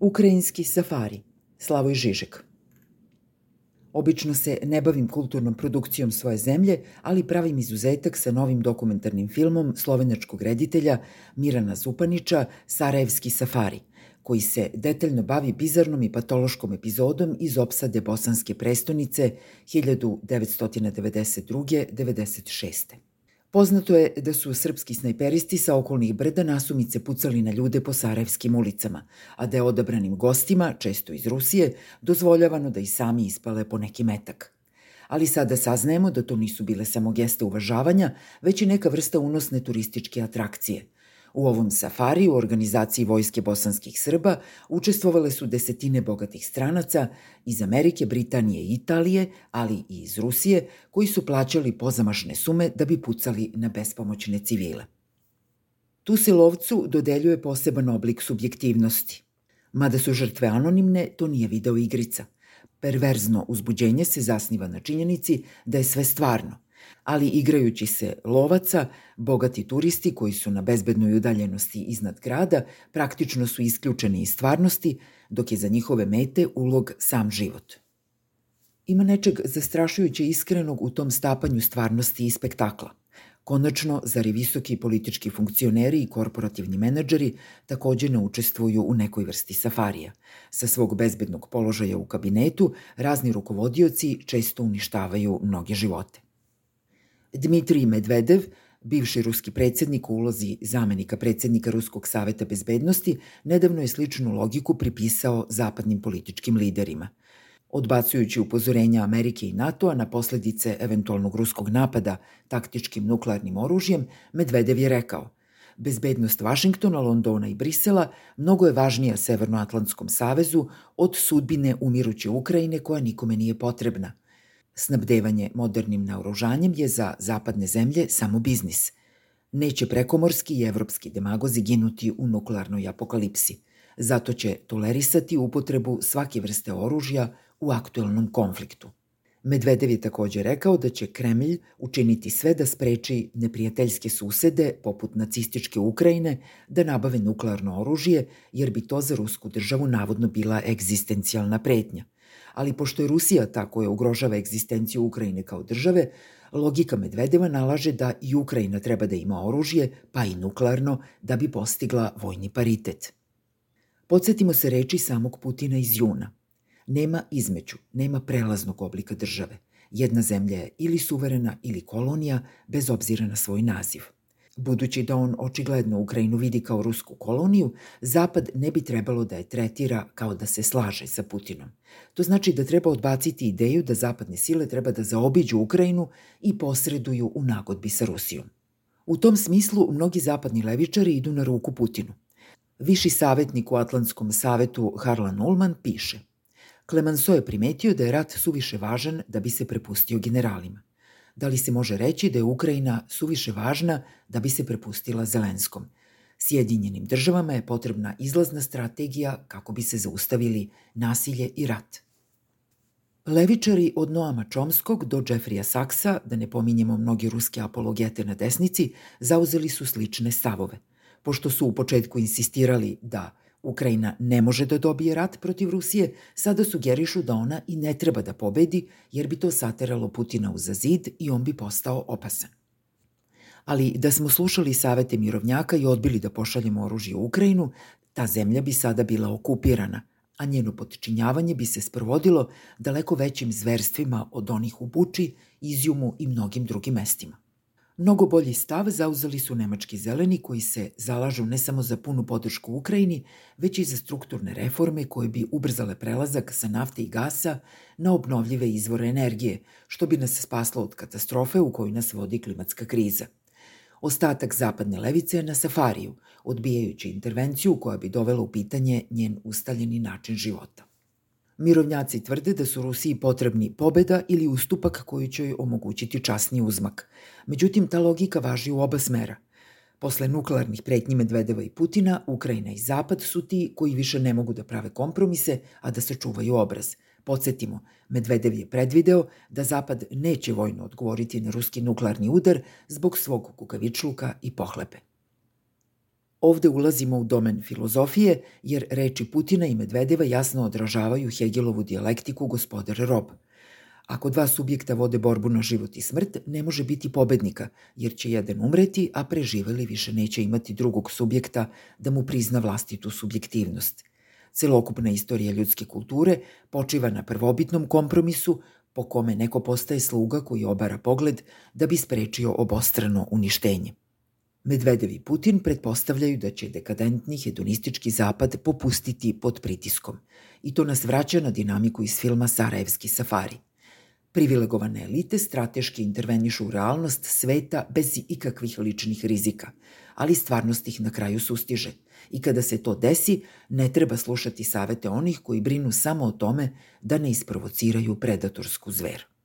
Ukrajinski safari, Slavoj Žižek. Obično se ne bavim kulturnom produkcijom svoje zemlje, ali pravim izuzetak sa novim dokumentarnim filmom slovenačkog reditelja Mirana Zupanića Sarajevski safari, koji se detaljno bavi bizarnom i patološkom epizodom iz opsade bosanske prestonice 1992-96. Poznato je da su srpski snajperisti sa okolnih brda nasumice pucali na ljude po Sarajevskim ulicama, a da je odabranim gostima, često iz Rusije, dozvoljavano da i sami ispale po neki metak. Ali sada saznajemo da to nisu bile samo geste uvažavanja, već i neka vrsta unosne turističke atrakcije – U ovom safari u organizaciji Vojske bosanskih Srba učestvovale su desetine bogatih stranaca iz Amerike, Britanije i Italije, ali i iz Rusije, koji su plaćali pozamašne sume da bi pucali na bespomoćne civile. Tu se lovcu dodeljuje poseban oblik subjektivnosti. Mada su žrtve anonimne, to nije video igrica. Perverzno uzbuđenje se zasniva na činjenici da je sve stvarno, ali igrajući se lovaca, bogati turisti koji su na bezbednoj udaljenosti iznad grada praktično su isključeni iz stvarnosti, dok je za njihove mete ulog sam život. Ima nečeg zastrašujuće iskrenog u tom stapanju stvarnosti i spektakla. Konačno, zar i visoki politički funkcioneri i korporativni menadžeri takođe ne učestvuju u nekoj vrsti safarija. Sa svog bezbednog položaja u kabinetu, razni rukovodioci često uništavaju mnoge živote. Dmitrij Medvedev, bivši ruski predsednik u ulozi zamenika predsednika Ruskog saveta bezbednosti, nedavno je sličnu logiku pripisao zapadnim političkim liderima. Odbacujući upozorenja Amerike i NATO-a na posledice eventualnog ruskog napada taktičkim nuklearnim oružjem, Medvedev je rekao Bezbednost Vašingtona, Londona i Brisela mnogo je važnija Severnoatlantskom savezu od sudbine umiruće Ukrajine koja nikome nije potrebna – Snabdevanje modernim naoružanjem je za zapadne zemlje samo biznis. Neće prekomorski i evropski demagozi ginuti u nuklearnoj apokalipsi. Zato će tolerisati upotrebu svake vrste oružja u aktuelnom konfliktu. Medvedev je takođe rekao da će Kremlj učiniti sve da spreči neprijateljske susede, poput nacističke Ukrajine, da nabave nuklearno oružje, jer bi to za rusku državu navodno bila egzistencijalna pretnja – ali pošto je Rusija ta koja ugrožava egzistenciju Ukrajine kao države, logika Medvedeva nalaže da i Ukrajina treba da ima oružje, pa i nuklearno, da bi postigla vojni paritet. Podsjetimo se reči samog Putina iz juna. Nema između, nema prelaznog oblika države. Jedna zemlja je ili suverena ili kolonija, bez obzira na svoj naziv. Budući da on očigledno Ukrajinu vidi kao rusku koloniju, Zapad ne bi trebalo da je tretira kao da se slaže sa Putinom. To znači da treba odbaciti ideju da zapadne sile treba da zaobiđu Ukrajinu i posreduju u nagodbi sa Rusijom. U tom smislu mnogi zapadni levičari idu na ruku Putinu. Viši savjetnik u Atlantskom savetu Harlan Ullman piše Clemenceau je primetio da je rat suviše važan da bi se prepustio generalima da li se može reći da je Ukrajina suviše važna da bi se prepustila Zelenskom. Sjedinjenim državama je potrebna izlazna strategija kako bi se zaustavili nasilje i rat. Levičari od Noama Čomskog do Jeffrija Saksa, da ne pominjemo mnogi ruske apologete na desnici, zauzeli su slične stavove. Pošto su u početku insistirali da Ukrajina ne može da dobije rat protiv Rusije, sada sugerišu da ona i ne treba da pobedi, jer bi to sateralo Putina uza zid i on bi postao opasan. Ali da smo slušali savete mirovnjaka i odbili da pošaljemo oružje u Ukrajinu, ta zemlja bi sada bila okupirana, a njeno potčinjavanje bi se sprovodilo daleko većim zverstvima od onih u Buči, Izjumu i mnogim drugim mestima. Mnogo bolji stav zauzeli su nemački zeleni koji se zalažu ne samo za punu podršku Ukrajini, već i za strukturne reforme koje bi ubrzale prelazak sa nafte i gasa na obnovljive izvore energije, što bi nas spaslo od katastrofe u koju nas vodi klimatska kriza. Ostatak zapadne levice je na safariju, odbijajući intervenciju koja bi dovela u pitanje njen ustaljeni način života. Mirovnjaci tvrde da su Rusiji potrebni pobeda ili ustupak koji će joj omogućiti časni uzmak. Međutim, ta logika važi u oba smera. Posle nuklearnih pretnji Medvedeva i Putina, Ukrajina i Zapad su ti koji više ne mogu da prave kompromise, a da se čuvaju obraz. Podsjetimo, Medvedev je predvideo da Zapad neće vojno odgovoriti na ruski nuklearni udar zbog svog kukavičluka i pohlepe. Ovde ulazimo u domen filozofije, jer reči Putina i Medvedeva jasno odražavaju Hegelovu dijalektiku gospodar rob. Ako dva subjekta vode borbu na život i smrt, ne može biti pobednika, jer će jedan umreti, a preživeli više neće imati drugog subjekta da mu prizna vlastitu subjektivnost. Celokupna istorija ljudske kulture počiva na prvobitnom kompromisu po kome neko postaje sluga koji obara pogled da bi sprečio obostrano uništenje. Medvedev i Putin pretpostavljaju da će dekadentni hedonistički zapad popustiti pod pritiskom. I to nas vraća na dinamiku iz filma Sarajevski safari. Privilegovane elite strateški intervenišu u realnost sveta bez ikakvih ličnih rizika, ali stvarnost ih na kraju sustiže. I kada se to desi, ne treba slušati savete onih koji brinu samo o tome da ne isprovociraju predatorsku zveru.